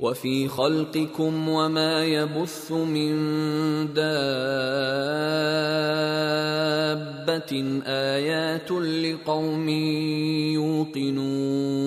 وفي خلقكم وما يبث من دابة آيات لقوم يوقنون.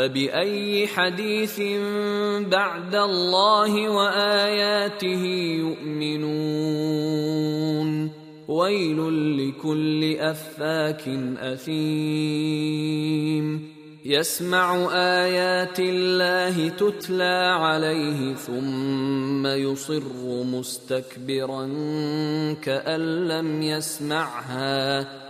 فبأي حديث بعد الله وآياته يؤمنون؟ ويل لكل أفاك أثيم. يسمع آيات الله تتلى عليه ثم يصر مستكبرا كأن لم يسمعها.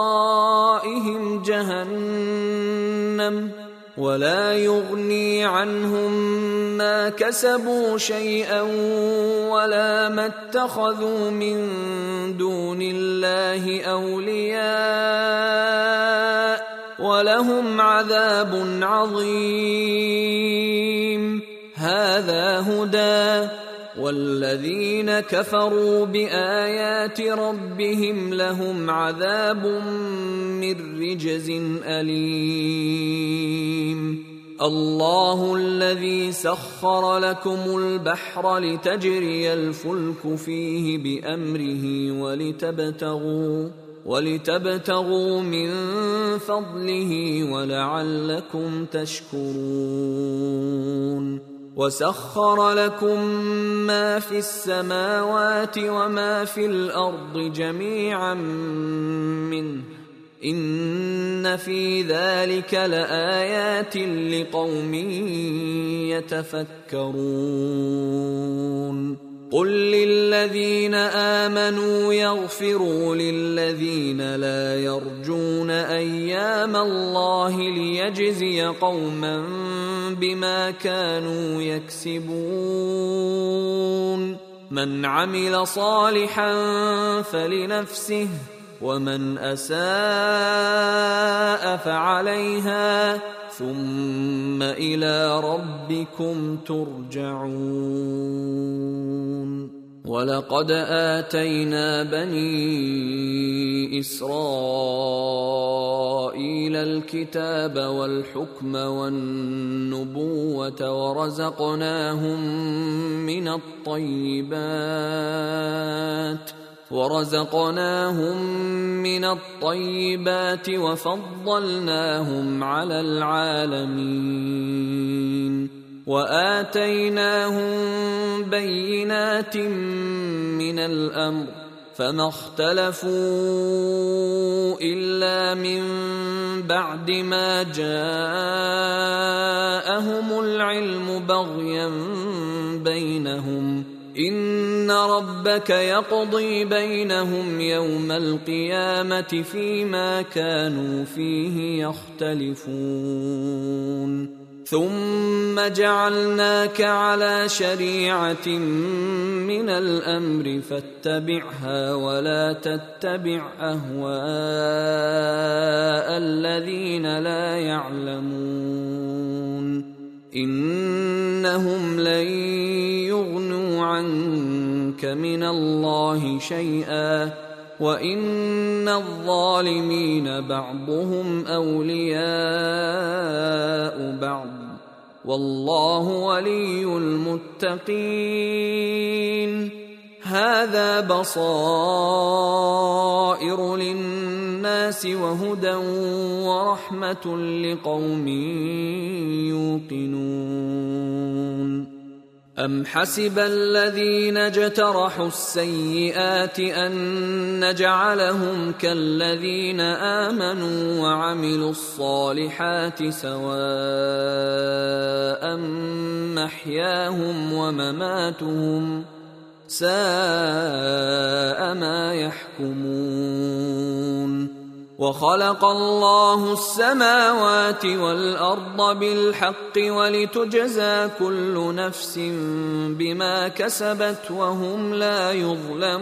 ولا يغني عنهم ما كسبوا شيئا ولا ما اتخذوا من دون الله أولياء ولهم عذاب عظيم. هذا هدى والذين كفروا بآيات ربهم لهم عذاب من رجز أليم. الله الذي سخر لكم البحر لتجري الفلك فيه بأمره ولتبتغوا ولتبتغوا من فضله ولعلكم تشكرون. وسخر لكم ما في السماوات وما في الأرض جميعا منه. إن في ذلك لآيات لقوم يتفكرون. قل للذين آمنوا يغفروا للذين لا يرجون أيام الله ليجزي قوما بما كانوا يكسبون. من عمل صالحا فلنفسه ومن أساء فعليها ثم إلى ربكم ترجعون. ولقد آتينا بني إسرائيل الكتاب والحكم والنبوة ورزقناهم من الطيبات ورزقناهم من الطيبات وفضلناهم على العالمين. وآتيناهم بينات من الأمر فما اختلفوا إلا من بعد ما جاءهم العلم بغيا بينهم. إن ربك يقضي بينهم يوم القيامة فيما كانوا فيه يختلفون. ثم جعلناك على شريعة من الأمر فاتبعها ولا تتبع أهواء الذين لا يعلمون إنهم لن يغنوا عنك من الله شيئا وإن الظالمين بعضهم أولياء والله ولي المتقين هذا بصائر للناس وهدى ورحمة لقوم يوقنون. أم حسب الذين اجترحوا السيئات أن نجعلهم كالذين آمنوا وعملوا الصالحات سواء محياهم ومماتهم ساء ما يحكمون وخلق الله السماوات والأرض بالحق ولتجزى كل نفس بما كسبت وهم لا يظلمون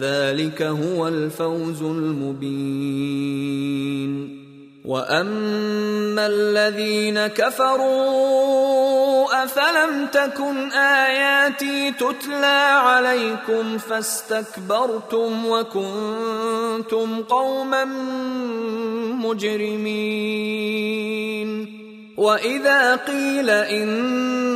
ذلك هو الفوز المبين. وأما الذين كفروا أفلم تكن آياتي تتلى عليكم فاستكبرتم وكنتم قوما مجرمين. وإذا قيل إن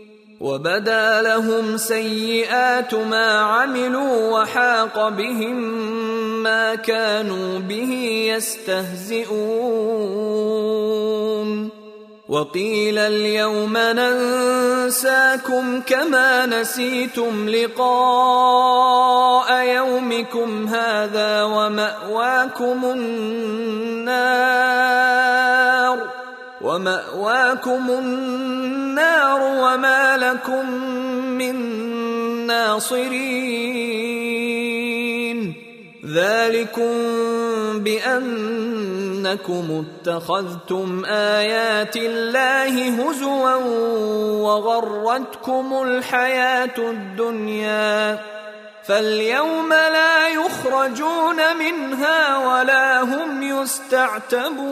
وبدا لهم سيئات ما عملوا وحاق بهم ما كانوا به يستهزئون. وقيل اليوم ننساكم كما نسيتم لقاء يومكم هذا ومأواكم النار. ومأواكم النار وما لكم من ناصرين. ذلكم بأنكم اتخذتم آيات الله هزوا وغرتكم الحياة الدنيا. فاليوم لا يخرجون منها ولا هم يستعتبون.